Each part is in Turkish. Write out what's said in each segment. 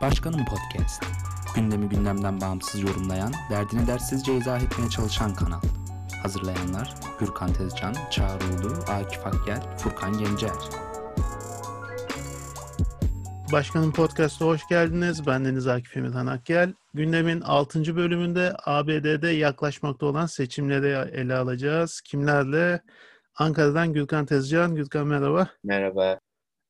Başkanım Podcast. Gündemi gündemden bağımsız yorumlayan, derdini dersizce izah etmeye çalışan kanal. Hazırlayanlar Gürkan Tezcan, Çağrı Ulu, Akif Akgel, Furkan Gencer. Başkanım Podcast'a hoş geldiniz. Ben Deniz Akif Emirhan Akgel. Gündemin 6. bölümünde ABD'de yaklaşmakta olan seçimleri ele alacağız. Kimlerle? Ankara'dan Gürkan Tezcan. Gürkan merhaba. Merhaba.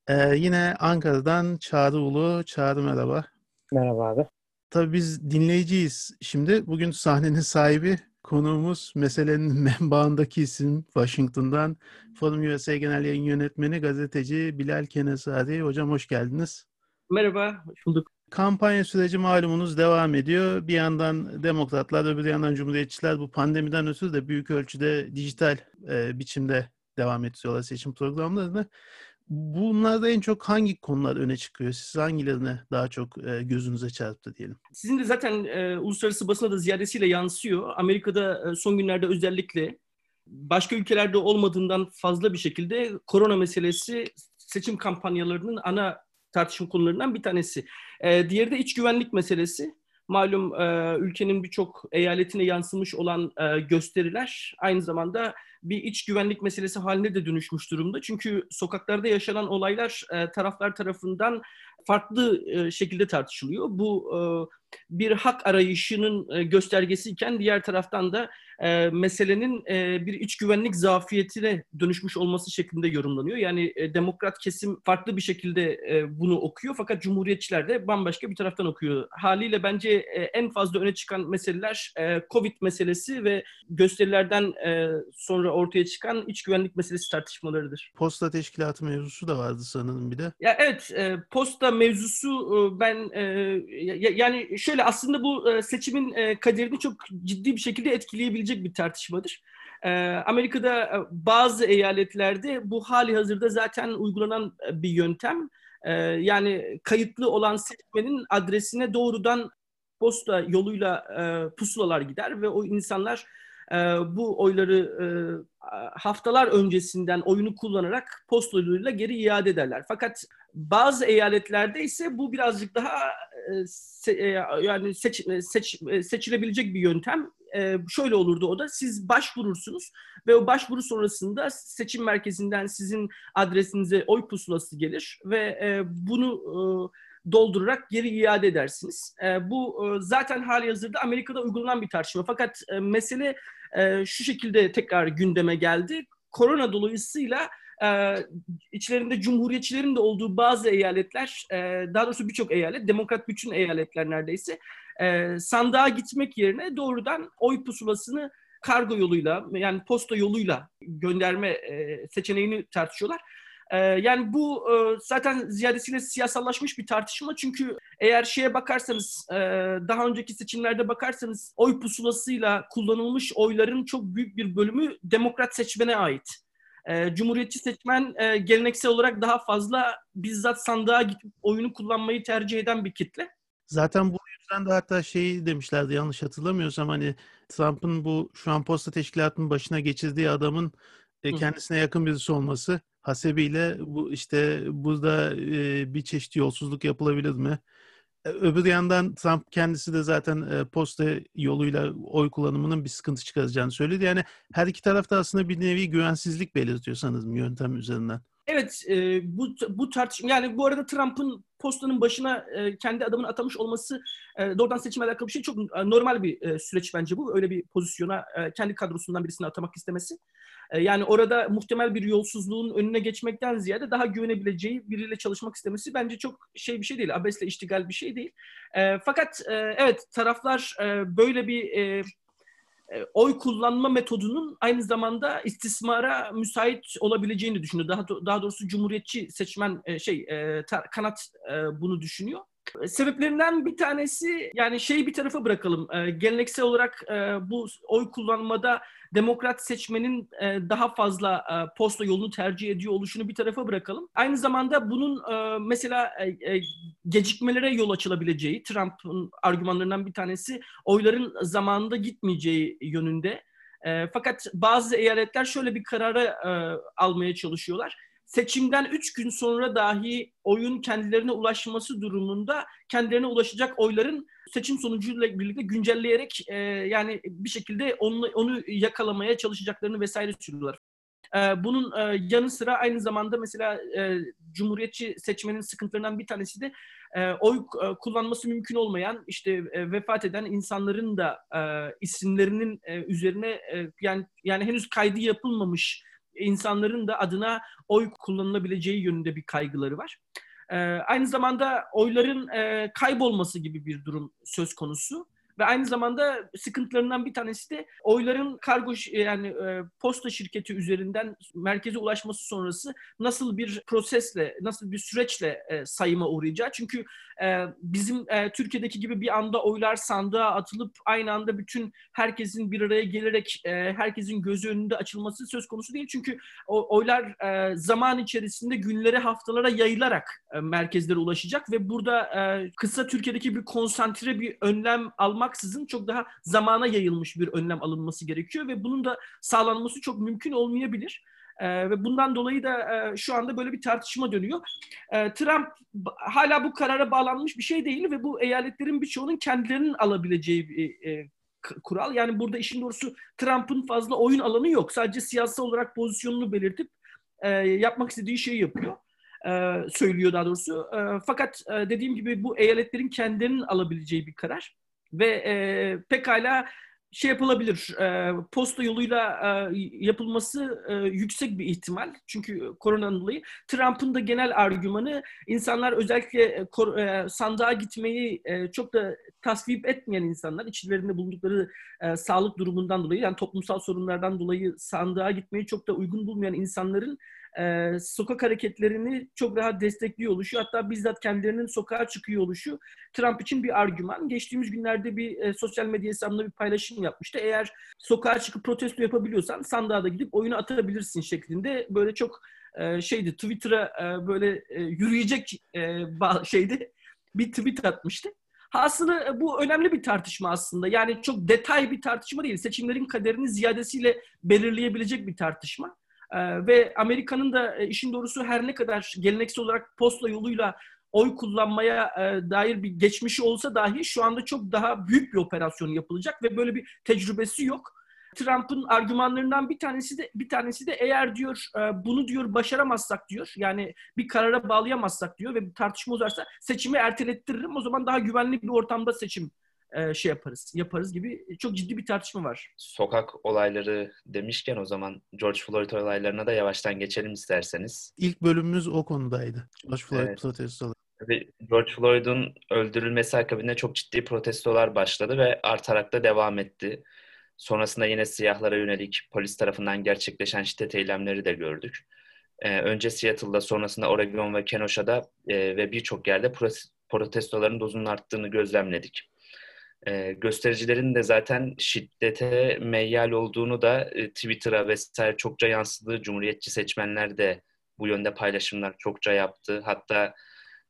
Ee, yine Ankara'dan Çağrı Ulu. Çağrı merhaba. Merhaba abi. Tabii biz dinleyiciyiz. Şimdi bugün sahnenin sahibi konuğumuz meselenin menbaındaki isim Washington'dan Forum USA Genel Yayın Yönetmeni gazeteci Bilal Kenesari. Hocam hoş geldiniz. Merhaba, hoş bulduk. Kampanya süreci malumunuz devam ediyor. Bir yandan demokratlar, öbür yandan cumhuriyetçiler bu pandemiden ötürü de büyük ölçüde dijital e, biçimde devam ettiriyorlar seçim programlarını. Bunlarda en çok hangi konular öne çıkıyor? Siz hangilerine daha çok e, gözünüze çarptı diyelim? Sizin de zaten e, uluslararası basına da ziyadesiyle yansıyor. Amerika'da e, son günlerde özellikle başka ülkelerde olmadığından fazla bir şekilde korona meselesi seçim kampanyalarının ana tartışma konularından bir tanesi. E, diğeri de iç güvenlik meselesi. Malum e, ülkenin birçok eyaletine yansımış olan e, gösteriler aynı zamanda bir iç güvenlik meselesi haline de dönüşmüş durumda. Çünkü sokaklarda yaşanan olaylar e, taraflar tarafından farklı e, şekilde tartışılıyor. Bu e, bir hak arayışının e, göstergesiyken diğer taraftan da e, meselenin e, bir iç güvenlik zafiyetine dönüşmüş olması şeklinde yorumlanıyor. Yani e, demokrat kesim farklı bir şekilde e, bunu okuyor fakat cumhuriyetçiler de bambaşka bir taraftan okuyor. Haliyle bence e, en fazla öne çıkan meseleler e, Covid meselesi ve gösterilerden e, sonra ortaya çıkan iç güvenlik meselesi tartışmalarıdır. Posta teşkilatı mevzusu da vardı sanırım bir de. Ya evet, e, posta mevzusu e, ben ya, yani şöyle aslında bu e, seçimin kaderini çok ciddi bir şekilde etkileyebilecek bir tartışmadır. Amerika'da bazı eyaletlerde bu hali hazırda zaten uygulanan bir yöntem. Yani kayıtlı olan seçmenin adresine doğrudan posta yoluyla pusulalar gider ve o insanlar bu oyları haftalar öncesinden oyunu kullanarak posta yoluyla geri iade ederler. Fakat bazı eyaletlerde ise bu birazcık daha e, se, e, yani seç, seç, seçilebilecek bir yöntem. E, şöyle olurdu o da siz başvurursunuz ve o başvuru sonrasında seçim merkezinden sizin adresinize oy pusulası gelir ve e, bunu e, doldurarak geri iade edersiniz. E, bu e, zaten hali hazırda Amerika'da uygulanan bir tartışma. Fakat e, mesele e, şu şekilde tekrar gündeme geldi. Korona dolayısıyla e, içlerinde cumhuriyetçilerin de olduğu bazı eyaletler, e, daha doğrusu birçok eyalet, demokrat bütün eyaletler neredeyse, e, sandığa gitmek yerine doğrudan oy pusulasını kargo yoluyla yani posta yoluyla gönderme e, seçeneğini tartışıyorlar. Ee, yani bu e, zaten ziyadesiyle siyasallaşmış bir tartışma çünkü eğer şeye bakarsanız e, daha önceki seçimlerde bakarsanız oy pusulasıyla kullanılmış oyların çok büyük bir bölümü demokrat seçmene ait. E, Cumhuriyetçi seçmen geleneksel olarak daha fazla bizzat sandığa gidip oyunu kullanmayı tercih eden bir kitle. Zaten bu yüzden de hatta şey demişlerdi yanlış hatırlamıyorsam hani Trump'ın bu şu an posta teşkilatının başına geçirdiği adamın kendisine yakın birisi olması hasebiyle bu işte burada e, bir çeşit yolsuzluk yapılabilir mi? E, öbür yandan Trump kendisi de zaten e, posta yoluyla oy kullanımının bir sıkıntı çıkaracağını söyledi. Yani her iki tarafta aslında bir nevi güvensizlik belirtiyor sanırım yöntem üzerinden. Evet, e, bu bu tartışma yani bu arada Trump'ın postanın başına e, kendi adamını atamış olması e, doğrudan seçime alakalı bir şey çok e, normal bir e, süreç bence bu. Öyle bir pozisyona e, kendi kadrosundan birisini atamak istemesi. E, yani orada muhtemel bir yolsuzluğun önüne geçmekten ziyade daha güvenebileceği biriyle çalışmak istemesi bence çok şey bir şey değil. Abesle iştigal bir şey değil. E, fakat e, evet taraflar böyle bir oy kullanma metodunun aynı zamanda istismara müsait olabileceğini düşünüyor. Daha daha doğrusu cumhuriyetçi seçmen şey kanat bunu düşünüyor. Sebeplerinden bir tanesi yani şeyi bir tarafa bırakalım. Geleneksel olarak bu oy kullanmada demokrat seçmenin daha fazla posta yolunu tercih ediyor oluşunu bir tarafa bırakalım. Aynı zamanda bunun mesela gecikmelere yol açılabileceği, Trump'ın argümanlarından bir tanesi oyların zamanında gitmeyeceği yönünde. Fakat bazı eyaletler şöyle bir kararı almaya çalışıyorlar seçimden 3 gün sonra dahi oyun kendilerine ulaşması durumunda kendilerine ulaşacak oyların seçim sonucuyla birlikte güncelleyerek e, yani bir şekilde onu, onu yakalamaya çalışacaklarını vesaire söylüyorlar. E, bunun e, yanı sıra aynı zamanda mesela e, Cumhuriyetçi seçmenin sıkıntılarından bir tanesi de e, oy e, kullanması mümkün olmayan işte e, vefat eden insanların da e, isimlerinin e, üzerine e, yani yani henüz kaydı yapılmamış insanların da adına oy kullanılabileceği yönünde bir kaygıları var. E, aynı zamanda oyların e, kaybolması gibi bir durum söz konusu. Ve aynı zamanda sıkıntılarından bir tanesi de oyların kargo yani e, posta şirketi üzerinden merkeze ulaşması sonrası nasıl bir prosesle, nasıl bir süreçle e, sayıma uğrayacağı. Çünkü e, bizim e, Türkiye'deki gibi bir anda oylar sandığa atılıp aynı anda bütün herkesin bir araya gelerek e, herkesin gözü önünde açılması söz konusu değil. Çünkü oylar e, zaman içerisinde günlere, haftalara yayılarak e, merkezlere ulaşacak ve burada e, kısa Türkiye'deki bir konsantre bir önlem almaksızın çok daha zamana yayılmış bir önlem alınması gerekiyor ve bunun da sağlanması çok mümkün olmayabilir. E, ve bundan dolayı da e, şu anda böyle bir tartışma dönüyor. E, Trump hala bu karara bağlanmış bir şey değil ve bu eyaletlerin birçoğunun kendilerinin alabileceği bir e, kural. Yani burada işin doğrusu Trump'ın fazla oyun alanı yok. Sadece siyasal olarak pozisyonunu belirtip e, yapmak istediği şeyi yapıyor. E, söylüyor daha doğrusu. E, fakat e, dediğim gibi bu eyaletlerin kendilerinin alabileceği bir karar. Ve e, pekala şey yapılabilir. E, posta yoluyla e, yapılması e, yüksek bir ihtimal. Çünkü koronadan dolayı. Trump'ın da genel argümanı insanlar özellikle e, kor, e, sandığa gitmeyi e, çok da tasvip etmeyen insanlar içlerinde bulundukları e, sağlık durumundan dolayı yani toplumsal sorunlardan dolayı sandığa gitmeyi çok da uygun bulmayan insanların e, sokak hareketlerini çok daha destekliyor oluşu hatta bizzat kendilerinin sokağa çıkıyor oluşu Trump için bir argüman. Geçtiğimiz günlerde bir e, sosyal medya hesabında bir paylaşım yapmıştı. Eğer sokağa çıkıp protesto yapabiliyorsan sandığa da gidip oyunu atabilirsin şeklinde böyle çok e, şeydi Twitter'a e, böyle e, yürüyecek e, şeydi bir tweet atmıştı. Hasılı e, bu önemli bir tartışma aslında. Yani çok detay bir tartışma değil. Seçimlerin kaderini ziyadesiyle belirleyebilecek bir tartışma. Ee, ve Amerika'nın da e, işin doğrusu her ne kadar geleneksel olarak posta yoluyla oy kullanmaya e, dair bir geçmişi olsa dahi şu anda çok daha büyük bir operasyon yapılacak ve böyle bir tecrübesi yok. Trump'ın argümanlarından bir tanesi de bir tanesi de eğer diyor e, bunu diyor başaramazsak diyor yani bir karara bağlayamazsak diyor ve bir tartışma olursa seçimi ertelettiririm o zaman daha güvenli bir ortamda seçim e, şey yaparız, yaparız gibi çok ciddi bir tartışma var. Sokak olayları demişken o zaman George Floyd olaylarına da yavaştan geçelim isterseniz. İlk bölümümüz o konudaydı. George Floyd evet. protestoları. George Floyd'un öldürülmesi akabinde çok ciddi protestolar başladı ve artarak da devam etti. Sonrasında yine siyahlara yönelik polis tarafından gerçekleşen şiddet eylemleri de gördük. Ee, önce Seattle'da sonrasında Oregon ve Kenosha'da e, ve birçok yerde protestoların dozunun arttığını gözlemledik. E, göstericilerin de zaten şiddete meyyal olduğunu da e, Twitter'a vesaire çokça yansıdığı Cumhuriyetçi seçmenler de bu yönde paylaşımlar çokça yaptı. Hatta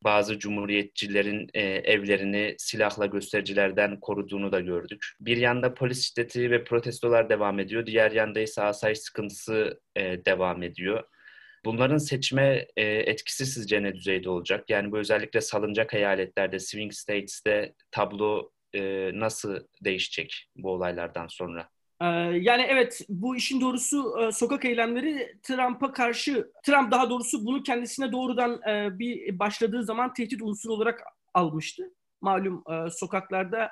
bazı cumhuriyetçilerin e, evlerini silahla göstericilerden koruduğunu da gördük. Bir yanda polis şiddeti ve protestolar devam ediyor. Diğer yanda ise asayiş sıkıntısı e, devam ediyor. Bunların seçme etkisi sizce ne düzeyde olacak? Yani bu özellikle salıncak eyaletlerde, swing states'te tablo e, nasıl değişecek bu olaylardan sonra? Ee, yani evet bu işin doğrusu e, sokak eylemleri Trump'a karşı, Trump daha doğrusu bunu kendisine doğrudan e, bir başladığı zaman tehdit unsuru olarak almıştı. Malum e, sokaklarda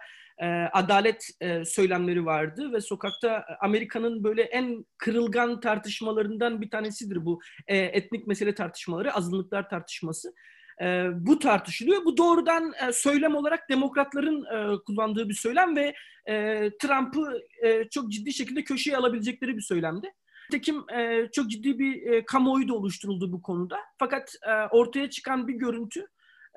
adalet söylemleri vardı ve sokakta Amerika'nın böyle en kırılgan tartışmalarından bir tanesidir bu etnik mesele tartışmaları, azınlıklar tartışması e, bu tartışılıyor. Bu doğrudan e, söylem olarak demokratların e, kullandığı bir söylem ve e, Trump'ı e, çok ciddi şekilde köşeye alabilecekleri bir söylemdi. Nitekim e, çok ciddi bir e, kamuoyu da oluşturuldu bu konuda. Fakat e, ortaya çıkan bir görüntü,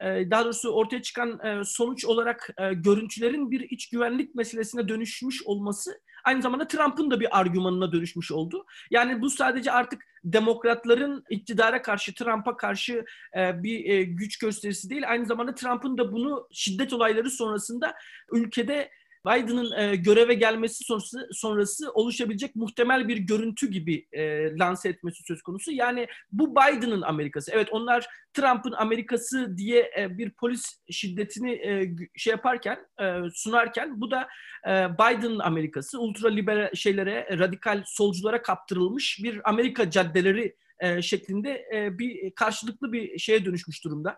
e, daha doğrusu ortaya çıkan e, sonuç olarak e, görüntülerin bir iç güvenlik meselesine dönüşmüş olması aynı zamanda Trump'ın da bir argümanına dönüşmüş oldu. Yani bu sadece artık demokratların iktidara karşı, Trump'a karşı e, bir e, güç gösterisi değil. Aynı zamanda Trump'ın da bunu şiddet olayları sonrasında ülkede Biden'ın e, göreve gelmesi sonrası, sonrası oluşabilecek muhtemel bir görüntü gibi e, lanse etmesi söz konusu. Yani bu Biden'ın Amerikası. Evet onlar Trump'ın Amerikası diye e, bir polis şiddetini e, şey yaparken, e, sunarken bu da e, Biden'ın Amerikası. Ultra liberal şeylere, radikal solculara kaptırılmış bir Amerika caddeleri e, şeklinde e, bir karşılıklı bir şeye dönüşmüş durumda.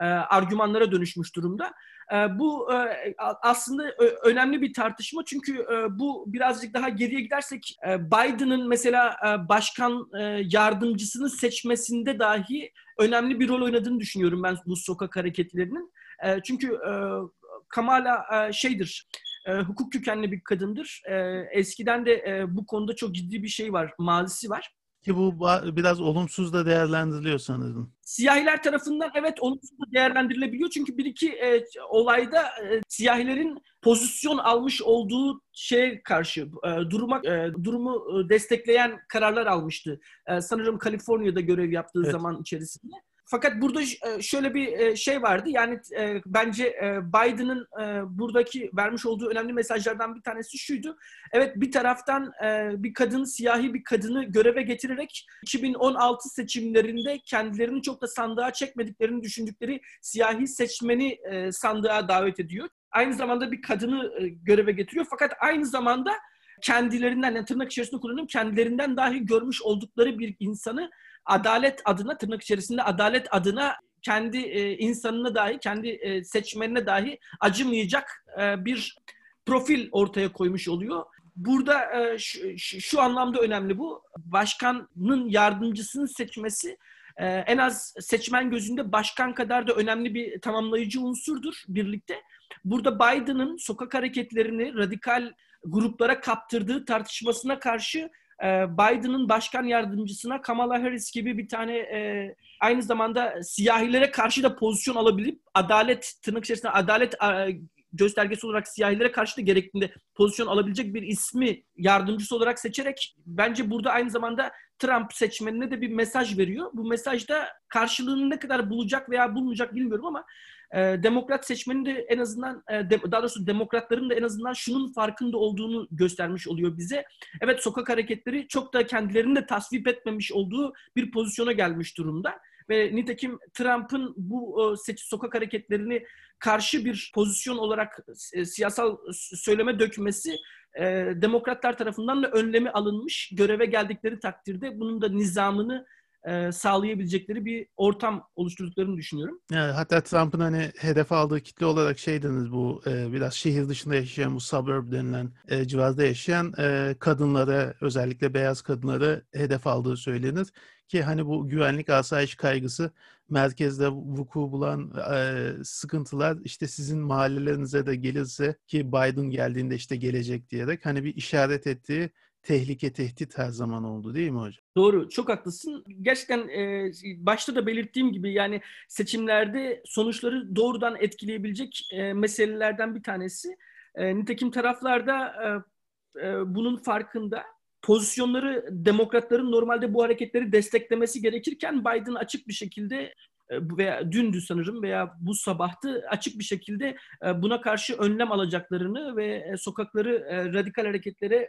E, argümanlara dönüşmüş durumda. E, bu e, aslında önemli bir tartışma çünkü bu birazcık daha geriye gidersek Biden'ın mesela başkan yardımcısını seçmesinde dahi önemli bir rol oynadığını düşünüyorum ben bu sokak hareketlerinin. Çünkü Kamala şeydir, hukuk kökenli bir kadındır. Eskiden de bu konuda çok ciddi bir şey var, mazisi var. Ki bu biraz olumsuz da değerlendiriliyor sanırım. Siyahiler tarafından evet olumsuz da değerlendirilebiliyor. Çünkü bir iki e, olayda e, siyahilerin pozisyon almış olduğu şeye karşı e, duruma e, durumu e, destekleyen kararlar almıştı. E, sanırım Kaliforniya'da görev yaptığı evet. zaman içerisinde. Fakat burada e, şöyle bir e, şey vardı. Yani e, bence Biden'ın buradaki vermiş olduğu önemli mesajlardan bir tanesi şuydu. Evet bir taraftan bir kadın, siyahi bir kadını göreve getirerek 2016 seçimlerinde kendilerini çok da sandığa çekmediklerini düşündükleri siyahi seçmeni sandığa davet ediyor. Aynı zamanda bir kadını göreve getiriyor. Fakat aynı zamanda kendilerinden, yani tırnak içerisinde kullanıyorum, kendilerinden dahi görmüş oldukları bir insanı adalet adına tırnak içerisinde adalet adına kendi e, insanına dahi kendi e, seçmenine dahi acımayacak e, bir profil ortaya koymuş oluyor. Burada e, şu, şu, anlamda önemli bu. Başkanın yardımcısını seçmesi e, en az seçmen gözünde başkan kadar da önemli bir tamamlayıcı unsurdur birlikte. Burada Biden'ın sokak hareketlerini radikal gruplara kaptırdığı tartışmasına karşı Biden'ın başkan yardımcısına Kamala Harris gibi bir tane e, aynı zamanda siyahilere karşı da pozisyon alabilip adalet tırnak içerisinde adalet e, göstergesi olarak siyahilere karşı da gerektiğinde pozisyon alabilecek bir ismi yardımcısı olarak seçerek bence burada aynı zamanda Trump seçmenine de bir mesaj veriyor. Bu mesajda karşılığını ne kadar bulacak veya bulmayacak bilmiyorum ama e, demokrat seçmenin de en azından e, de, daha doğrusu demokratların da en azından şunun farkında olduğunu göstermiş oluyor bize. Evet sokak hareketleri çok da kendilerini de tasvip etmemiş olduğu bir pozisyona gelmiş durumda. Ve nitekim Trump'ın bu e, seçim sokak hareketlerini karşı bir pozisyon olarak e, siyasal söyleme dökmesi e, demokratlar tarafından da önlemi alınmış. Göreve geldikleri takdirde bunun da nizamını e, sağlayabilecekleri bir ortam oluşturduklarını düşünüyorum. Yani hatta Trump'ın hani hedef aldığı kitle olarak şey deniz bu e, biraz şehir dışında yaşayan bu suburb denilen e, civarda yaşayan e, kadınlara özellikle beyaz kadınlara hedef aldığı söylenir. Ki hani bu güvenlik asayiş kaygısı merkezde vuku bulan e, sıkıntılar işte sizin mahallelerinize de gelirse ki Biden geldiğinde işte gelecek diyerek hani bir işaret ettiği tehlike, tehdit her zaman oldu değil mi hocam? Doğru, çok haklısın. Gerçekten e, başta da belirttiğim gibi yani seçimlerde sonuçları doğrudan etkileyebilecek e, meselelerden bir tanesi. E, nitekim taraflarda e, e, bunun farkında. Pozisyonları demokratların normalde bu hareketleri desteklemesi gerekirken Biden açık bir şekilde veya dündü sanırım veya bu sabahtı açık bir şekilde e, buna karşı önlem alacaklarını ve e, sokakları radikal hareketlere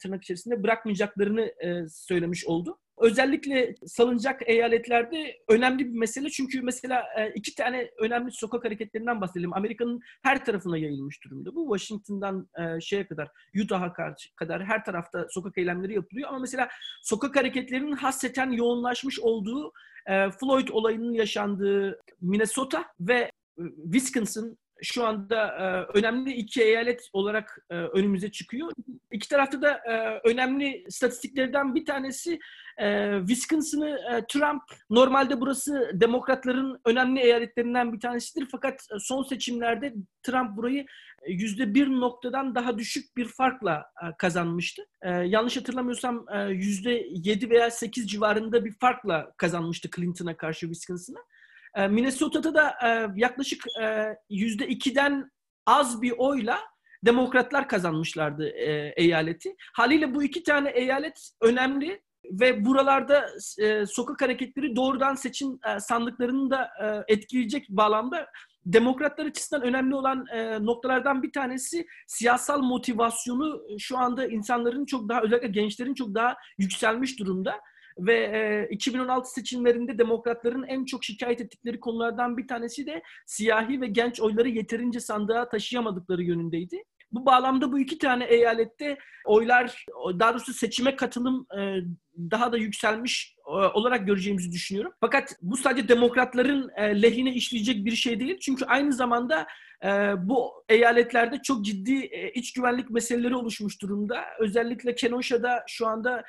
tırnak içerisinde bırakmayacaklarını söylemiş oldu. Özellikle salınacak eyaletlerde önemli bir mesele çünkü mesela iki tane önemli sokak hareketlerinden bahsedelim. Amerika'nın her tarafına yayılmış durumda. Bu Washington'dan şeye kadar, Utah'a kadar her tarafta sokak eylemleri yapılıyor. Ama mesela sokak hareketlerinin hasreten yoğunlaşmış olduğu Floyd olayının yaşandığı Minnesota ve Wisconsin şu anda e, önemli iki eyalet olarak e, önümüze çıkıyor. İki tarafta da e, önemli statistiklerden bir tanesi e, Wisconsin'ı e, Trump normalde burası demokratların önemli eyaletlerinden bir tanesidir fakat son seçimlerde Trump burayı yüzde bir noktadan daha düşük bir farkla e, kazanmıştı. E, yanlış hatırlamıyorsam e, yüzde yedi veya sekiz civarında bir farkla kazanmıştı Clinton'a karşı Wisconsin'a. E, Minnesota'da da e, yaklaşık e, yüzde ikiden az bir oyla demokratlar kazanmışlardı e, eyaleti. Haliyle bu iki tane eyalet önemli. ve buralarda e, sokak hareketleri doğrudan seçim e, sandıklarını da e, etkileyecek bağlamda demokratlar açısından önemli olan e, noktalardan bir tanesi siyasal motivasyonu şu anda insanların çok daha özellikle gençlerin çok daha yükselmiş durumda ve e, 2016 seçimlerinde demokratların en çok şikayet ettikleri konulardan bir tanesi de siyahi ve genç oyları yeterince sandığa taşıyamadıkları yönündeydi. Bu bağlamda bu iki tane eyalette oylar, daha doğrusu seçime katılım daha da yükselmiş olarak göreceğimizi düşünüyorum. Fakat bu sadece demokratların lehine işleyecek bir şey değil. Çünkü aynı zamanda bu eyaletlerde çok ciddi iç güvenlik meseleleri oluşmuş durumda. Özellikle Kenosha'da şu anda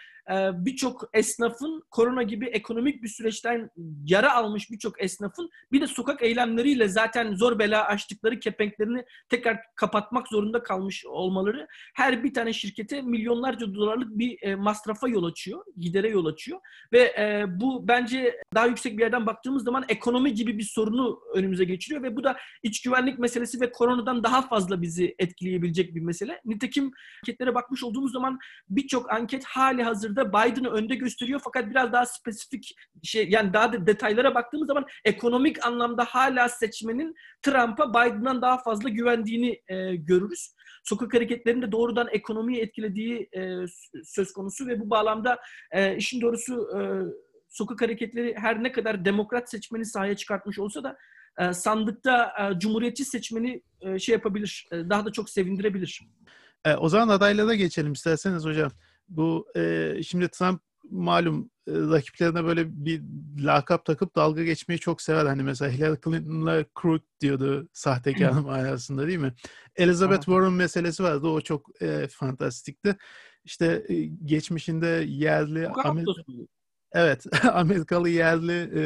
birçok esnafın korona gibi ekonomik bir süreçten yara almış birçok esnafın bir de sokak eylemleriyle zaten zor bela açtıkları kepenklerini tekrar kapatmak zorunda kalmış olmaları her bir tane şirkete milyonlarca dolarlık bir masrafa yol açıyor, gidere yol açıyor ve bu bence daha yüksek bir yerden baktığımız zaman ekonomi gibi bir sorunu önümüze geçiriyor ve bu da iç güvenlik meselesi ve koronadan daha fazla bizi etkileyebilecek bir mesele. Nitekim anketlere bakmış olduğumuz zaman birçok anket hali hazırda Biden'ı önde gösteriyor fakat biraz daha spesifik şey yani daha da detaylara baktığımız zaman ekonomik anlamda hala seçmenin Trump'a Biden'dan daha fazla güvendiğini e, görürüz. Sokak hareketlerinin de doğrudan ekonomiyi etkilediği e, söz konusu ve bu bağlamda e, işin doğrusu e, sokak hareketleri her ne kadar demokrat seçmeni sahaya çıkartmış olsa da e, sandıkta e, cumhuriyetçi seçmeni e, şey yapabilir, e, daha da çok sevindirebilir. E, o zaman adaylara geçelim isterseniz hocam. Bu e, şimdi Trump malum e, rakiplerine böyle bir lakap takıp dalga geçmeyi çok sever. Hani mesela Hillary Clinton'la crook diyordu sahtekar manasında değil mi? Elizabeth Warren meselesi vardı. O çok e, fantastikti. İşte e, geçmişinde yerli Amerika... Evet, Amerikalı yerli e,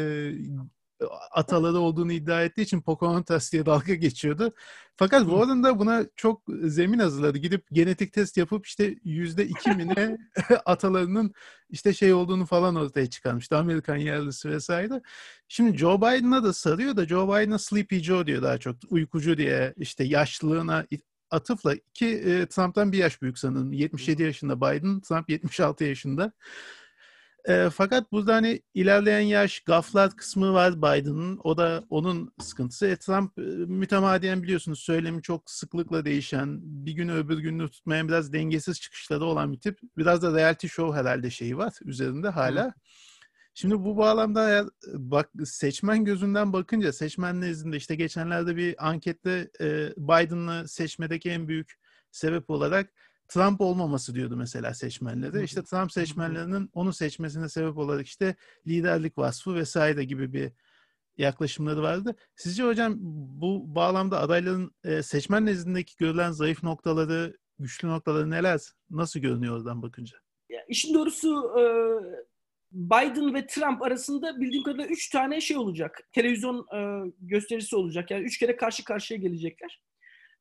ataları olduğunu iddia ettiği için Pocahontas diye dalga geçiyordu. Fakat Warren da buna çok zemin hazırladı. Gidip genetik test yapıp işte yüzde iki mine atalarının işte şey olduğunu falan ortaya çıkarmıştı. Amerikan yerlisi vesaire. Şimdi Joe Biden'a da sarıyor da Joe Biden'a Sleepy Joe diyor daha çok. Uykucu diye işte yaşlılığına atıfla ki e, Trump'tan bir yaş büyük sanırım. 77 yaşında Biden, Trump 76 yaşında. E, fakat burada hani ilerleyen yaş gaflat kısmı var Biden'ın. O da onun sıkıntısı. E, Trump e, mütemadiyen biliyorsunuz söylemi çok sıklıkla değişen, bir gün öbür günü tutmayan biraz dengesiz çıkışları olan bir tip. Biraz da reality show herhalde şeyi var üzerinde hala. Hı. Şimdi bu bağlamda bak seçmen gözünden bakınca seçmen nezdinde işte geçenlerde bir ankette e, Biden'ı seçmedeki en büyük sebep olarak Trump olmaması diyordu mesela seçmenleri. İşte Trump seçmenlerinin onu seçmesine sebep olarak işte liderlik vasfı vesaire gibi bir yaklaşımları vardı. Sizce hocam bu bağlamda adayların e, seçmen nezdindeki görülen zayıf noktaları, güçlü noktaları neler? Nasıl görünüyor oradan bakınca? Ya işin doğrusu e, Biden ve Trump arasında bildiğim kadarıyla üç tane şey olacak. Televizyon e, gösterisi olacak. Yani üç kere karşı karşıya gelecekler.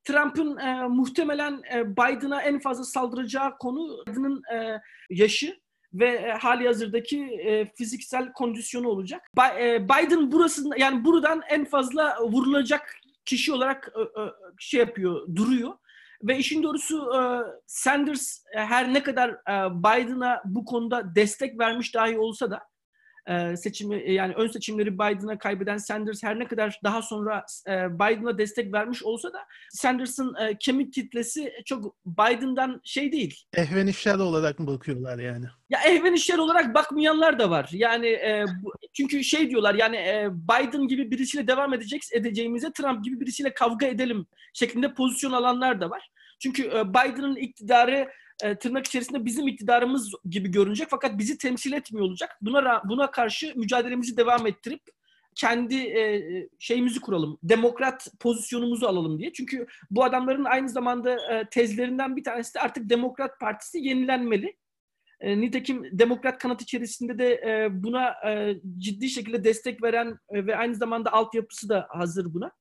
Trump'ın e, muhtemelen e, Biden'a en fazla saldıracağı konu Biden'ın e, yaşı ve e, hali hazırdaki e, fiziksel kondisyonu olacak. Ba- e, Biden burasında yani buradan en fazla vurulacak kişi olarak e, e, şey yapıyor, duruyor. Ve işin doğrusu e, Sanders e, her ne kadar e, Biden'a bu konuda destek vermiş dahi olsa da seçimi e, yani ön seçimleri Biden'a kaybeden Sanders her ne kadar daha sonra e, Biden'a destek vermiş olsa da Sanders'ın kemik kitlesi çok Biden'dan şey değil. Ehven işler olarak mı bakıyorlar yani? Ya ehven işler olarak bakmayanlar da var. Yani çünkü şey diyorlar yani Biden gibi birisiyle devam edecek edeceğimize Trump gibi birisiyle kavga edelim şeklinde pozisyon alanlar da var. Çünkü Biden'ın iktidarı e, tırnak içerisinde bizim iktidarımız gibi görünecek fakat bizi temsil etmiyor olacak. Buna buna karşı mücadelemizi devam ettirip kendi e, şeyimizi kuralım, demokrat pozisyonumuzu alalım diye. Çünkü bu adamların aynı zamanda e, tezlerinden bir tanesi de artık Demokrat Partisi yenilenmeli. E, nitekim Demokrat kanat içerisinde de e, buna e, ciddi şekilde destek veren e, ve aynı zamanda altyapısı da hazır buna.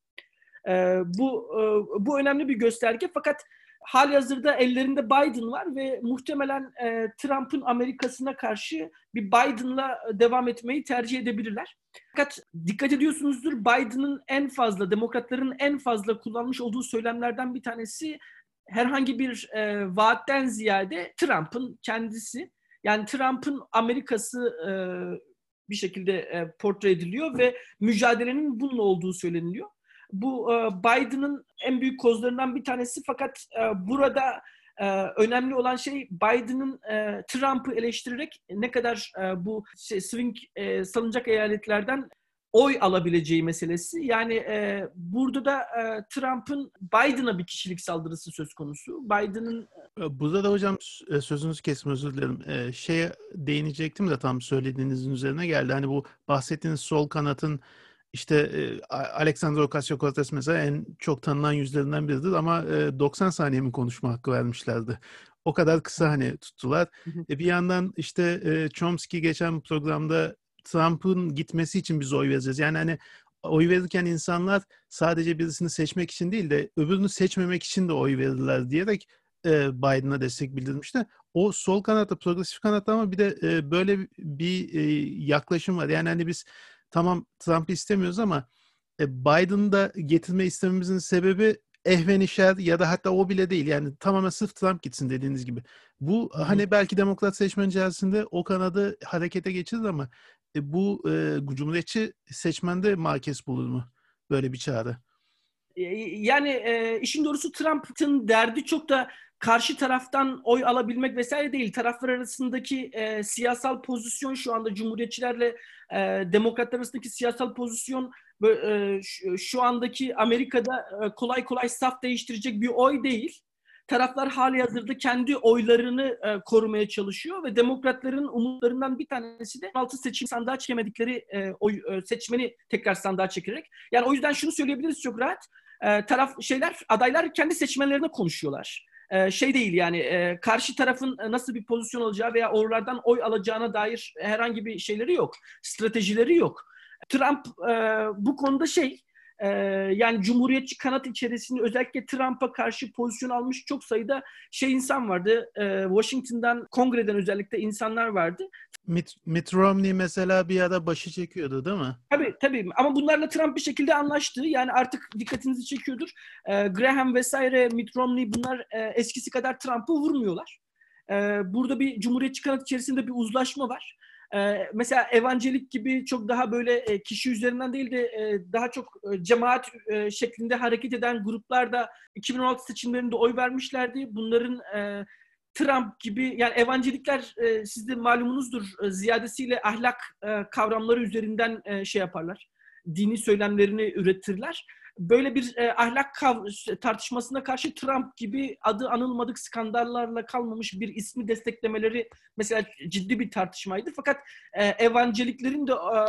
E, bu e, bu önemli bir gösterge fakat hali hazırda ellerinde Biden var ve muhtemelen e, Trump'ın Amerika'sına karşı bir Biden'la devam etmeyi tercih edebilirler. Fakat dikkat ediyorsunuzdur Biden'ın en fazla, demokratların en fazla kullanmış olduğu söylemlerden bir tanesi herhangi bir e, vaatten ziyade Trump'ın kendisi Yani Trump'ın Amerika'sı e, bir şekilde e, portre ediliyor ve mücadelenin bununla olduğu söyleniliyor. Bu e, Biden'ın en büyük kozlarından bir tanesi fakat e, burada e, önemli olan şey Biden'ın Trump'ı eleştirerek ne kadar bu şey, swing salınacak eyaletlerden oy alabileceği meselesi. Yani burada da Trump'ın Biden'a bir kişilik saldırısı söz konusu. Biden'ın Burada da hocam sözünüzü kesme özür dilerim. Şeye değinecektim de tam söylediğinizin üzerine geldi. Hani bu bahsettiğiniz sol kanatın işte e, Ocasio-Cortez mesela en çok tanınan yüzlerinden biridir ama e, 90 saniye mi konuşma hakkı vermişlerdi. O kadar kısa hani tuttular. E, bir yandan işte e, Chomsky geçen programda Trump'ın gitmesi için biz oy vereceğiz. Yani hani oy verirken insanlar sadece birisini seçmek için değil de öbürünü seçmemek için de oy verirler diyerek e, Biden'a destek bildirmişti. O sol kanatta, progresif kanatta ama bir de e, böyle bir e, yaklaşım var. Yani hani biz tamam Trump'ı istemiyoruz ama e, Biden'ı da getirme istememizin sebebi ehvenişer ya da hatta o bile değil. Yani tamamen sırf Trump gitsin dediğiniz gibi. Bu Hı hani belki demokrat seçmen içerisinde o kanadı harekete geçirir ama e, bu e, cumhuriyetçi seçmende makes bulur mu böyle bir çağrı? E, Yani e, işin doğrusu Trump'ın derdi çok da karşı taraftan oy alabilmek vesaire değil. Taraflar arasındaki e, siyasal pozisyon şu anda Cumhuriyetçilerle e, Demokratlar arasındaki siyasal pozisyon e, şu, andaki Amerika'da e, kolay kolay saf değiştirecek bir oy değil. Taraflar hali hazırda kendi oylarını e, korumaya çalışıyor ve demokratların umutlarından bir tanesi de altı seçim sandığa çekemedikleri e, oy, e, seçmeni tekrar sandığa çekerek. Yani o yüzden şunu söyleyebiliriz çok rahat. E, taraf şeyler adaylar kendi seçmenlerine konuşuyorlar. Şey değil yani karşı tarafın nasıl bir pozisyon alacağı veya oralardan oy alacağına dair herhangi bir şeyleri yok. Stratejileri yok. Trump bu konuda şey e, yani Cumhuriyetçi kanat içerisinde özellikle Trump'a karşı pozisyon almış çok sayıda şey insan vardı. E, Washington'dan, kongreden özellikle insanlar vardı. Mitt, Mitt Romney mesela bir ara başı çekiyordu değil mi? Tabii tabii ama bunlarla Trump bir şekilde anlaştı. Yani artık dikkatinizi çekiyordur. Ee, Graham vesaire, Mitt Romney bunlar e, eskisi kadar Trump'ı vurmuyorlar. Ee, burada bir Cumhuriyetçi kanat içerisinde bir uzlaşma var. Ee, mesela evangelik gibi çok daha böyle e, kişi üzerinden değil de e, daha çok e, cemaat şeklinde hareket eden gruplar da 2016 seçimlerinde oy vermişlerdi. Bunların Trump gibi yani evangelikler e, siz de malumunuzdur ziyadesiyle ahlak kavramları üzerinden şey yaparlar. Dini söylemlerini üretirler. Böyle bir e, ahlak kav- tartışmasına karşı Trump gibi adı anılmadık skandallarla kalmamış bir ismi desteklemeleri mesela ciddi bir tartışmaydı. Fakat e, evangeliklerin de e,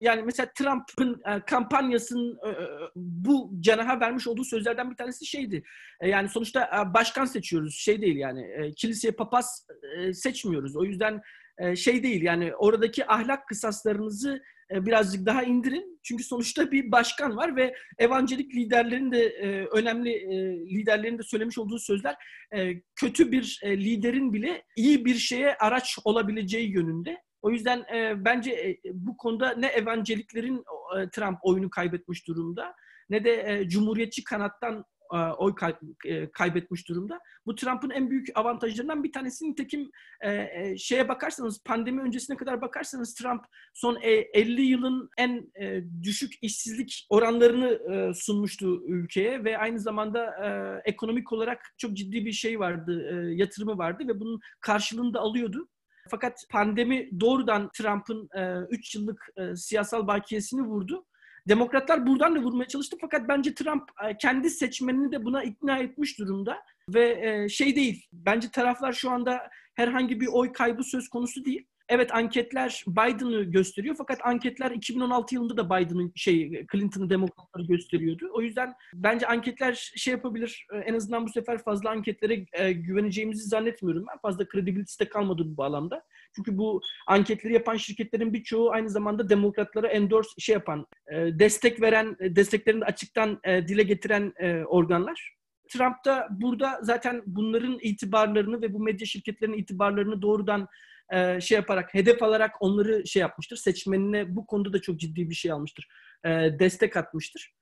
yani mesela Trump'ın e, kampanyasının e, e, bu canaha vermiş olduğu sözlerden bir tanesi şeydi. E, yani sonuçta e, başkan seçiyoruz. Şey değil yani e, kiliseye papaz e, seçmiyoruz. O yüzden e, şey değil yani oradaki ahlak kısaslarınızı birazcık daha indirin. Çünkü sonuçta bir başkan var ve evangelik liderlerin de e, önemli e, liderlerin de söylemiş olduğu sözler e, kötü bir e, liderin bile iyi bir şeye araç olabileceği yönünde. O yüzden e, bence e, bu konuda ne evangeliklerin e, Trump oyunu kaybetmiş durumda ne de e, cumhuriyetçi kanattan e, oy kay- e, kaybetmiş durumda. Bu Trump'ın en büyük avantajlarından bir tanesi nitekim e, e, şeye bakarsanız pandemi öncesine kadar bakarsanız Trump son e, 50 yılın en e, düşük işsizlik oranlarını e, sunmuştu ülkeye ve aynı zamanda e, ekonomik olarak çok ciddi bir şey vardı, e, yatırımı vardı ve bunun karşılığını da alıyordu. Fakat pandemi doğrudan Trump'ın 3 yıllık e, siyasal bakiyesini vurdu. Demokratlar buradan da vurmaya çalıştı fakat bence Trump e, kendi seçmenini de buna ikna etmiş durumda ve e, şey değil. Bence taraflar şu anda herhangi bir oy kaybı söz konusu değil. Evet anketler Biden'ı gösteriyor fakat anketler 2016 yılında da Biden'ın şey Clinton'ı demokratları gösteriyordu. O yüzden bence anketler şey yapabilir. e, En azından bu sefer fazla anketlere e, güveneceğimizi zannetmiyorum ben. Fazla kredibilitesi de kalmadı bu bağlamda. Çünkü bu anketleri yapan şirketlerin birçoğu aynı zamanda demokratlara endorse şey yapan, e, destek veren, desteklerini de açıktan dile getiren organlar. Trump da burada zaten bunların itibarlarını ve bu medya şirketlerinin itibarlarını doğrudan e, şey yaparak, hedef alarak onları şey yapmıştır. Seçmenine bu konuda da çok ciddi bir şey almıştır. E, destek atmıştır.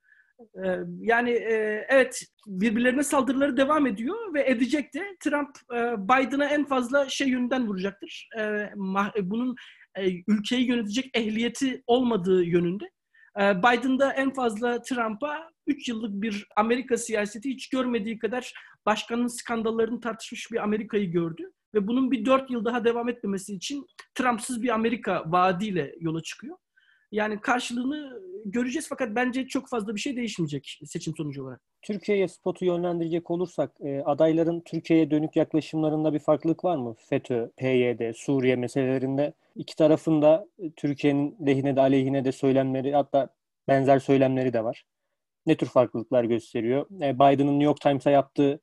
Ee, yani e, evet birbirlerine saldırıları devam ediyor ve edecek de. Trump e, Biden'a en fazla şey yönünden vuracaktır. E, bunun ülkeyi yönetecek ehliyeti olmadığı yönünde. Biden da en fazla Trump'a 3 yıllık bir Amerika siyaseti hiç görmediği kadar başkanın skandallarını tartışmış bir Amerika'yı gördü. Ve bunun bir 4 yıl daha devam etmemesi için Trump'sız bir Amerika vaadiyle yola çıkıyor. Yani karşılığını göreceğiz fakat bence çok fazla bir şey değişmeyecek seçim sonucu olarak. Türkiye'ye spotu yönlendirecek olursak e, adayların Türkiye'ye dönük yaklaşımlarında bir farklılık var mı? FETÖ, PYD, Suriye meselelerinde iki tarafında e, Türkiye'nin lehine de aleyhine de söylemleri hatta benzer söylemleri de var. Ne tür farklılıklar gösteriyor? E, Biden'ın New York Times'a yaptığı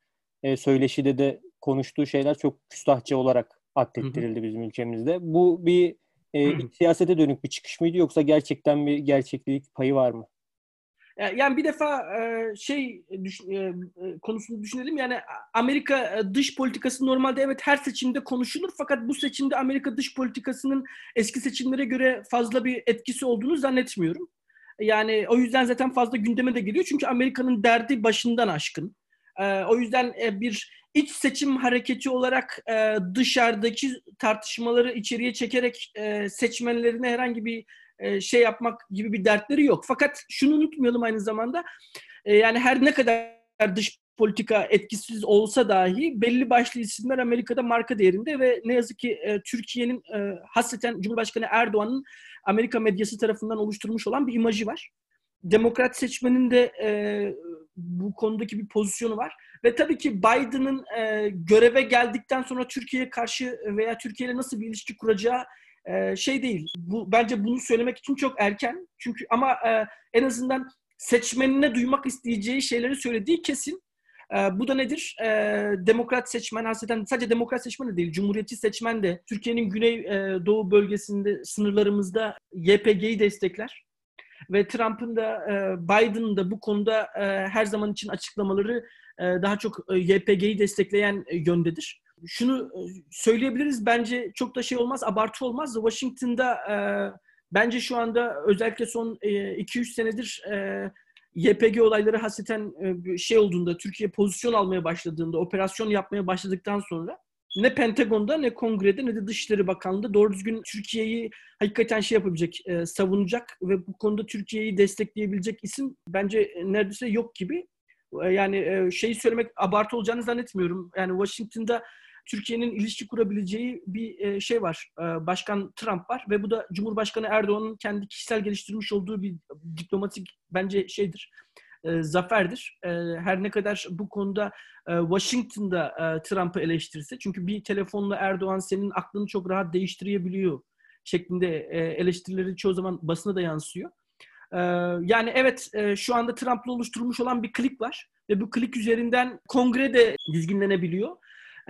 söyleşide de konuştuğu şeyler çok küstahçı olarak atlettirildi bizim ülkemizde. Bu bir e, siyasete dönük bir çıkış mıydı yoksa gerçekten bir gerçeklik payı var mı? Yani bir defa şey konusunu düşünelim. Yani Amerika dış politikası normalde evet her seçimde konuşulur fakat bu seçimde Amerika dış politikasının eski seçimlere göre fazla bir etkisi olduğunu zannetmiyorum. Yani o yüzden zaten fazla gündeme de geliyor. Çünkü Amerika'nın derdi başından aşkın. O yüzden bir iç seçim hareketi olarak dışarıdaki tartışmaları içeriye çekerek seçmenlerine herhangi bir e, şey yapmak gibi bir dertleri yok. Fakat şunu unutmayalım aynı zamanda e, yani her ne kadar dış politika etkisiz olsa dahi belli başlı isimler Amerika'da marka değerinde ve ne yazık ki e, Türkiye'nin e, hasreten Cumhurbaşkanı Erdoğan'ın Amerika medyası tarafından oluşturmuş olan bir imajı var. Demokrat seçmenin de e, bu konudaki bir pozisyonu var. Ve tabii ki Biden'ın e, göreve geldikten sonra Türkiye'ye karşı veya Türkiye ile nasıl bir ilişki kuracağı e, şey değil. Bu bence bunu söylemek için çok erken. Çünkü ama e, en azından seçmenine duymak isteyeceği şeyleri söylediği kesin. E, bu da nedir? E, demokrat seçmen hasreten sadece demokrat seçmen de değil, cumhuriyetçi seçmen de Türkiye'nin güney e, doğu bölgesinde sınırlarımızda YPG'yi destekler. Ve Trump'ın da e, Biden'ın da bu konuda e, her zaman için açıklamaları e, daha çok YPG'yi destekleyen yöndedir şunu söyleyebiliriz bence çok da şey olmaz, abartı olmaz. Washington'da bence şu anda özellikle son e, 2-3 senedir YPG olayları hasreten şey olduğunda, Türkiye pozisyon almaya başladığında, operasyon yapmaya başladıktan sonra ne Pentagon'da ne Kongre'de ne de Dışişleri Bakanlığı'nda doğru düzgün Türkiye'yi hakikaten şey yapabilecek, e, savunacak ve bu konuda Türkiye'yi destekleyebilecek isim bence neredeyse yok gibi. E, yani e, şeyi söylemek abartı olacağını zannetmiyorum. Yani Washington'da Türkiye'nin ilişki kurabileceği bir e, şey var. E, Başkan Trump var ve bu da Cumhurbaşkanı Erdoğan'ın kendi kişisel geliştirmiş olduğu bir diplomatik bence şeydir. E, zaferdir. Her ne kadar bu konuda Washington'da Trump'ı eleştirirse çünkü bir telefonla Erdoğan senin aklını çok rahat değiştirebiliyor şeklinde eleştirileri çoğu zaman basına da yansıyor. Yani evet şu anda Trump'la oluşturulmuş olan bir klik var ve bu klik üzerinden kongre de düzgünlenebiliyor.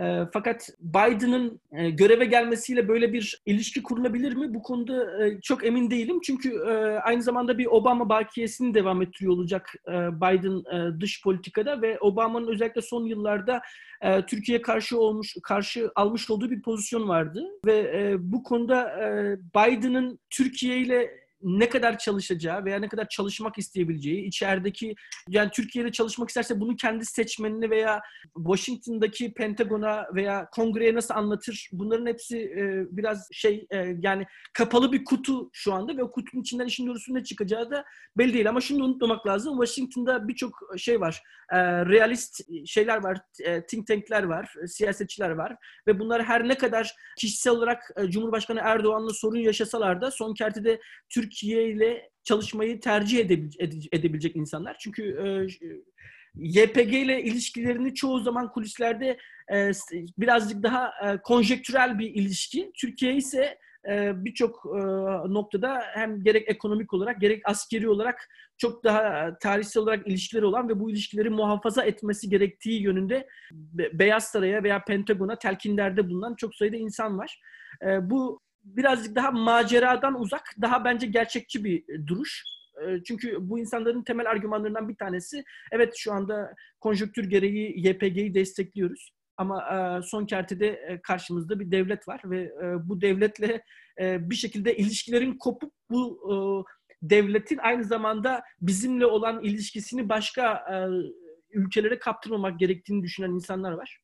E, fakat Biden'ın e, göreve gelmesiyle böyle bir ilişki kurulabilir mi? Bu konuda e, çok emin değilim. Çünkü e, aynı zamanda bir Obama bakiyesini devam ettiriyor olacak e, Biden e, dış politikada ve Obama'nın özellikle son yıllarda e, Türkiye karşı olmuş karşı almış olduğu bir pozisyon vardı ve e, bu konuda e, Biden'ın Türkiye ile ne kadar çalışacağı veya ne kadar çalışmak isteyebileceği, içerideki yani Türkiye'de çalışmak isterse bunu kendi seçmenine veya Washington'daki Pentagon'a veya Kongre'ye nasıl anlatır? Bunların hepsi e, biraz şey e, yani kapalı bir kutu şu anda ve o kutunun içinden işin doğrusu ne çıkacağı da belli değil. Ama şunu unutmamak lazım. Washington'da birçok şey var. E, realist şeyler var. E, think tank'ler var. E, siyasetçiler var. Ve bunlar her ne kadar kişisel olarak e, Cumhurbaşkanı Erdoğan'la sorun yaşasalar da son kertede Türk Türkiye ile çalışmayı tercih edebilecek insanlar. Çünkü e, YPG ile ilişkilerini çoğu zaman kulislerde e, birazcık daha e, konjektürel bir ilişki. Türkiye ise birçok noktada hem gerek ekonomik olarak gerek askeri olarak çok daha tarihsel olarak ilişkileri olan ve bu ilişkileri muhafaza etmesi gerektiği yönünde Beyaz Saray'a veya Pentagon'a telkinlerde bulunan çok sayıda insan var. Bu birazcık daha maceradan uzak, daha bence gerçekçi bir e, duruş. E, çünkü bu insanların temel argümanlarından bir tanesi, evet şu anda konjöktür gereği YPG'yi destekliyoruz. Ama e, son kertede karşımızda bir devlet var ve bu devletle bir şekilde ilişkilerin kopup bu devletin aynı zamanda bizimle olan ilişkisini başka ülkelere kaptırmamak gerektiğini düşünen insanlar var.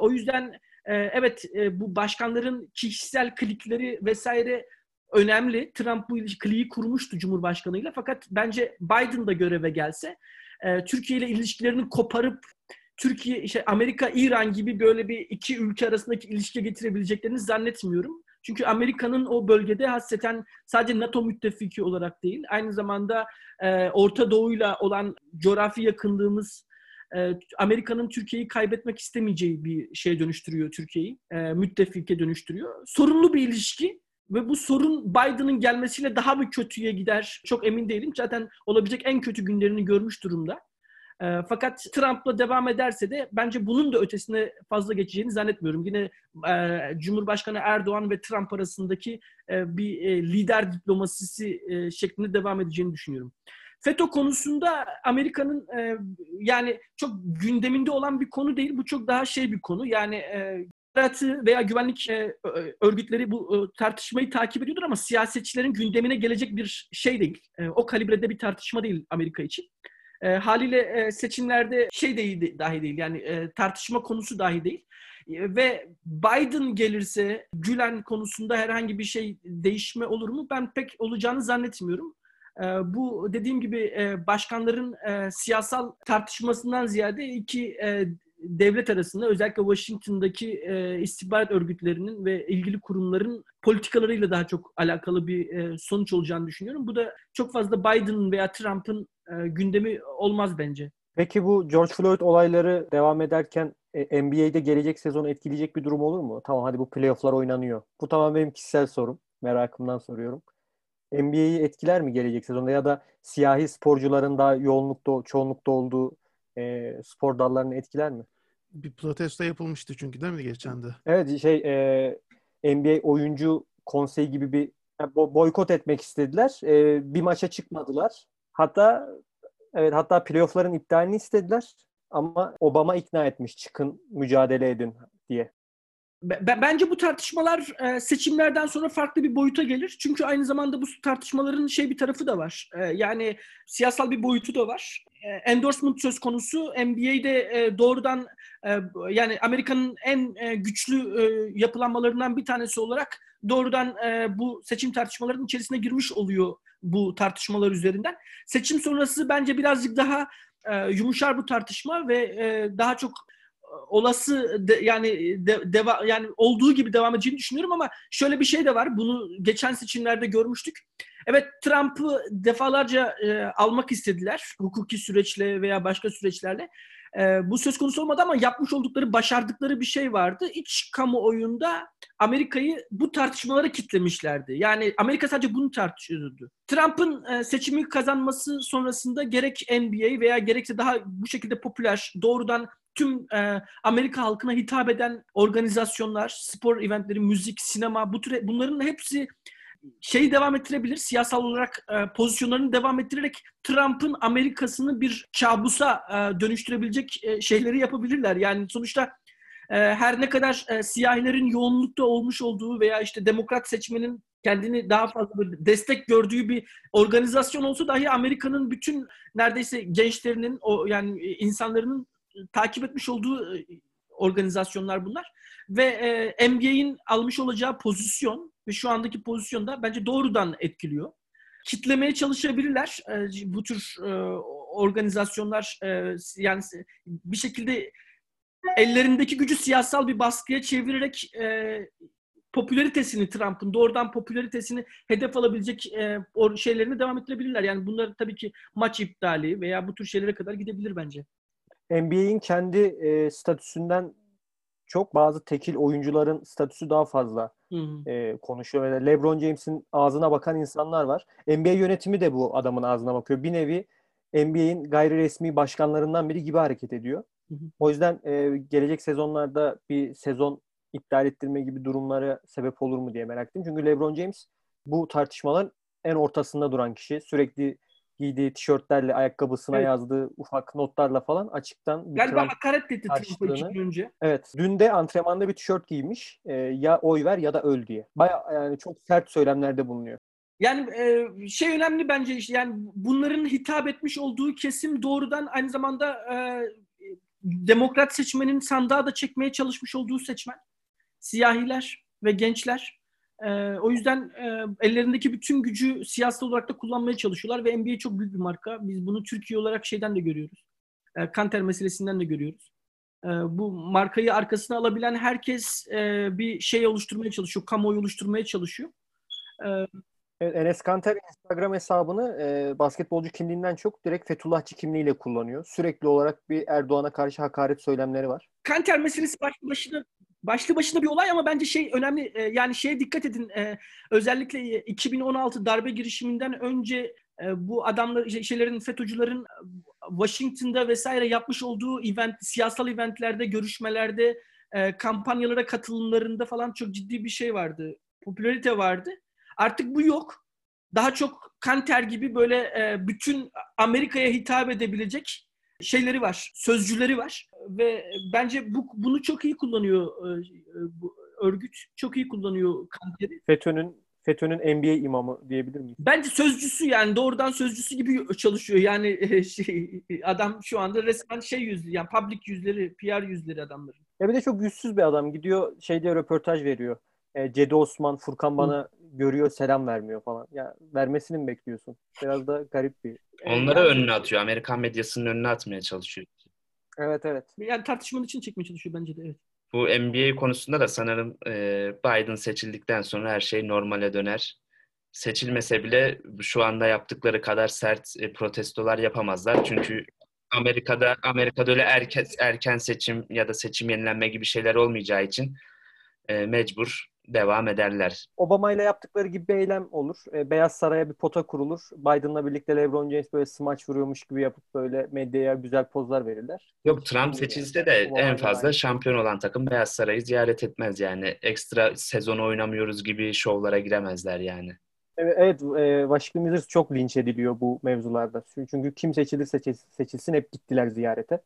O yüzden e, evet e, bu başkanların kişisel klikleri vesaire önemli. Trump bu kliği kurmuştu Cumhurbaşkanıyla fakat bence Biden da göreve gelse e, Türkiye ile ilişkilerini koparıp Türkiye, işte Amerika, İran gibi böyle bir iki ülke arasındaki ilişkiye getirebileceklerini zannetmiyorum. Çünkü Amerika'nın o bölgede hasreten sadece NATO müttefiki olarak değil, aynı zamanda e, Orta Doğu'yla olan coğrafi yakınlığımız Amerika'nın Türkiye'yi kaybetmek istemeyeceği bir şeye dönüştürüyor Türkiye'yi. E, müttefike dönüştürüyor. Sorunlu bir ilişki ve bu sorun Biden'ın gelmesiyle daha mı kötüye gider çok emin değilim. Zaten olabilecek en kötü günlerini görmüş durumda. E, fakat Trump'la devam ederse de bence bunun da ötesine fazla geçeceğini zannetmiyorum. Yine e, Cumhurbaşkanı Erdoğan ve Trump arasındaki e, bir e, lider diplomasisi e, şeklinde devam edeceğini düşünüyorum. FETÖ konusunda Amerika'nın e, yani çok gündeminde olan bir konu değil. Bu çok daha şey bir konu. Yani e, veya güvenlik e, örgütleri bu e, tartışmayı takip ediyordur ama siyasetçilerin gündemine gelecek bir şey değil. E, o kalibrede bir tartışma değil Amerika için. E, haliyle e, seçimlerde şey değil, dahi değil yani e, tartışma konusu dahi değil. E, ve Biden gelirse Gülen konusunda herhangi bir şey değişme olur mu? Ben pek olacağını zannetmiyorum. E, bu dediğim gibi e, başkanların e, siyasal tartışmasından ziyade iki e, devlet arasında özellikle Washington'daki e, istihbarat örgütlerinin ve ilgili kurumların politikalarıyla daha çok alakalı bir sonuç olacağını düşünüyorum. Bu da çok fazla Biden'ın veya Trump'ın gündemi olmaz bence. Peki bu George Floyd olayları devam ederken NBA'de gelecek sezonu etkileyecek bir durum olur mu? Tamam hadi bu playofflar oynanıyor. Bu tamam benim kişisel sorum. Merakımdan soruyorum. NBA'yi etkiler mi gelecek sezonda ya da siyahi sporcuların daha yoğunlukta, çoğunlukta olduğu e, spor dallarını etkiler mi? Bir protesto yapılmıştı çünkü değil mi geçen de? Evet şey e, NBA oyuncu konseyi gibi bir boykot etmek istediler. E, bir maça çıkmadılar. Hatta evet hatta playoff'ların iptalini istediler ama Obama ikna etmiş çıkın mücadele edin diye. Bence bu tartışmalar e, seçimlerden sonra farklı bir boyuta gelir. Çünkü aynı zamanda bu tartışmaların şey bir tarafı da var. E, yani siyasal bir boyutu da var. E, endorsement söz konusu NBA'de doğrudan yani Amerika'nın en güçlü yapılanmalarından bir tanesi olarak doğrudan bu seçim tartışmalarının içerisine girmiş oluyor bu tartışmalar üzerinden. Seçim sonrası bence birazcık daha yumuşar bu tartışma ve daha çok olası de, yani de, deva, yani olduğu gibi devam edeceğini düşünüyorum ama şöyle bir şey de var. Bunu geçen seçimlerde görmüştük. Evet Trump'ı defalarca e, almak istediler hukuki süreçle veya başka süreçlerle. E, bu söz konusu olmadı ama yapmış oldukları, başardıkları bir şey vardı. İç kamuoyunda Amerika'yı bu tartışmalara kitlemişlerdi. Yani Amerika sadece bunu tartışıyordu. Trump'ın e, seçimi kazanması sonrasında gerek NBA veya gerekse daha bu şekilde popüler, doğrudan tüm e, Amerika halkına hitap eden organizasyonlar, spor eventleri, müzik, sinema bu tür bunların hepsi şeyi devam ettirebilir. Siyasal olarak e, pozisyonlarını devam ettirerek Trump'ın Amerika'sını bir kabusa e, dönüştürebilecek e, şeyleri yapabilirler. Yani sonuçta e, her ne kadar e, siyahilerin yoğunlukta olmuş olduğu veya işte demokrat seçmenin kendini daha fazla destek gördüğü bir organizasyon olsa dahi Amerika'nın bütün neredeyse gençlerinin o yani insanların takip etmiş olduğu e, organizasyonlar bunlar. Ve e, NBA'in almış olacağı pozisyon ve şu andaki pozisyonda bence doğrudan etkiliyor. Kitlemeye çalışabilirler e, bu tür e, organizasyonlar e, yani bir şekilde ellerindeki gücü siyasal bir baskıya çevirerek e, popülaritesini Trump'ın doğrudan popülaritesini hedef alabilecek e, şeylerini devam ettirebilirler. Yani bunlar tabii ki maç iptali veya bu tür şeylere kadar gidebilir bence. NBA'in kendi e, statüsünden çok bazı tekil oyuncuların statüsü daha fazla E, konuşuyor. Ve LeBron James'in ağzına bakan insanlar var. NBA yönetimi de bu adamın ağzına bakıyor. Bir nevi NBA'in gayri resmi başkanlarından biri gibi hareket ediyor. Hı hı. O yüzden e, gelecek sezonlarda bir sezon iptal ettirme gibi durumlara sebep olur mu diye merak ettim. Çünkü LeBron James bu tartışmaların en ortasında duran kişi. Sürekli giydiği tişörtlerle ayakkabısına evet. yazdığı ufak notlarla falan açıktan bir Galiba hakaret etti Trump'a iki gün önce. Evet. Dün de antrenmanda bir tişört giymiş. E, ya oy ver ya da öl diye. Baya yani çok sert söylemlerde bulunuyor. Yani e, şey önemli bence işte yani bunların hitap etmiş olduğu kesim doğrudan aynı zamanda e, demokrat seçmenin sandığa da çekmeye çalışmış olduğu seçmen. Siyahiler ve gençler. E, o yüzden e, ellerindeki bütün gücü siyasal olarak da kullanmaya çalışıyorlar ve NBA çok büyük bir marka. Biz bunu Türkiye olarak şeyden de görüyoruz. E, Kanter meselesinden de görüyoruz. E, bu markayı arkasına alabilen herkes e, bir şey oluşturmaya çalışıyor, kamuoyu oluşturmaya çalışıyor. E, Evet, Enes Kanter Instagram hesabını e, basketbolcu kimliğinden çok direkt Fethullahçı kimliğiyle kullanıyor. Sürekli olarak bir Erdoğan'a karşı hakaret söylemleri var. Kanter meselesi başlı başına başlı başına bir olay ama bence şey önemli e, yani şeye dikkat edin e, özellikle 2016 darbe girişiminden önce e, bu adamlar şey- şeylerin FETÖ'cülerin e, Washington'da vesaire yapmış olduğu event siyasal eventlerde görüşmelerde e, kampanyalara katılımlarında falan çok ciddi bir şey vardı popülarite vardı. Artık bu yok. Daha çok Kanter gibi böyle e, bütün Amerika'ya hitap edebilecek şeyleri var, sözcüleri var ve bence bu bunu çok iyi kullanıyor e, e, bu örgüt. Çok iyi kullanıyor Kanter'i. FETÖ'nün FETÖ'nün NBA imamı diyebilir miyiz? Bence sözcüsü yani doğrudan sözcüsü gibi çalışıyor. Yani e, şey adam şu anda resmen şey yüzlü yani public yüzleri, PR yüzleri adamların. Ya bir de çok yüzsüz bir adam. Gidiyor şey diye röportaj veriyor. E, Cedi Osman, Furkan bana görüyor selam vermiyor falan. Ya vermesini mi bekliyorsun? Biraz da garip bir. Onları yani, önüne atıyor. Amerikan medyasının önüne atmaya çalışıyor. Evet evet. Yani tartışmanın için çekmeye çalışıyor bence de evet. Bu NBA konusunda da sanırım e, Biden seçildikten sonra her şey normale döner. Seçilmese bile şu anda yaptıkları kadar sert e, protestolar yapamazlar. Çünkü Amerika'da Amerika'da öyle erken, erken seçim ya da seçim yenilenme gibi şeyler olmayacağı için e, mecbur devam ederler. Obama ile yaptıkları gibi bir eylem olur. E, Beyaz Saray'a bir pota kurulur. Biden'la birlikte LeBron James böyle smaç vuruyormuş gibi yapıp böyle medyaya güzel pozlar verirler. Yok Trump seçilse de Obama en fazla aynı. şampiyon olan takım Beyaz Saray'ı ziyaret etmez yani. Ekstra sezon oynamıyoruz gibi şovlara giremezler yani. Evet, evet e, Washington Wizards çok linç ediliyor bu mevzularda. Çünkü kim seçilirse seçil- seçilsin hep gittiler ziyarete.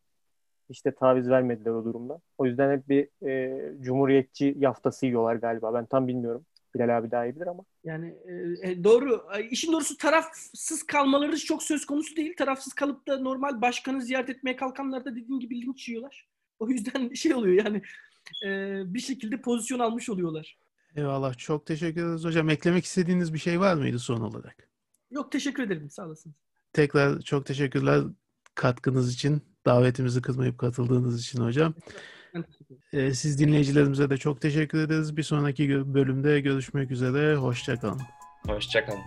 İşte taviz vermediler o durumda. O yüzden hep bir e, cumhuriyetçi yaftası yiyorlar galiba. Ben tam bilmiyorum. Bilal abi daha iyi bilir ama. Yani e, e, doğru. İşin doğrusu tarafsız kalmaları çok söz konusu değil. Tarafsız kalıp da normal başkanı ziyaret etmeye kalkanlar da dediğin gibi linç yiyorlar. O yüzden şey oluyor yani e, bir şekilde pozisyon almış oluyorlar. Eyvallah. Çok teşekkür ederiz hocam. Eklemek istediğiniz bir şey var mıydı son olarak? Yok teşekkür ederim. Sağ olasın. Tekrar çok teşekkürler katkınız için. Davetimizi kırmayıp katıldığınız için hocam. Ee, Siz dinleyicilerimize de çok teşekkür ederiz. Bir sonraki bölümde görüşmek üzere. Hoşçakalın. Hoşçakalın.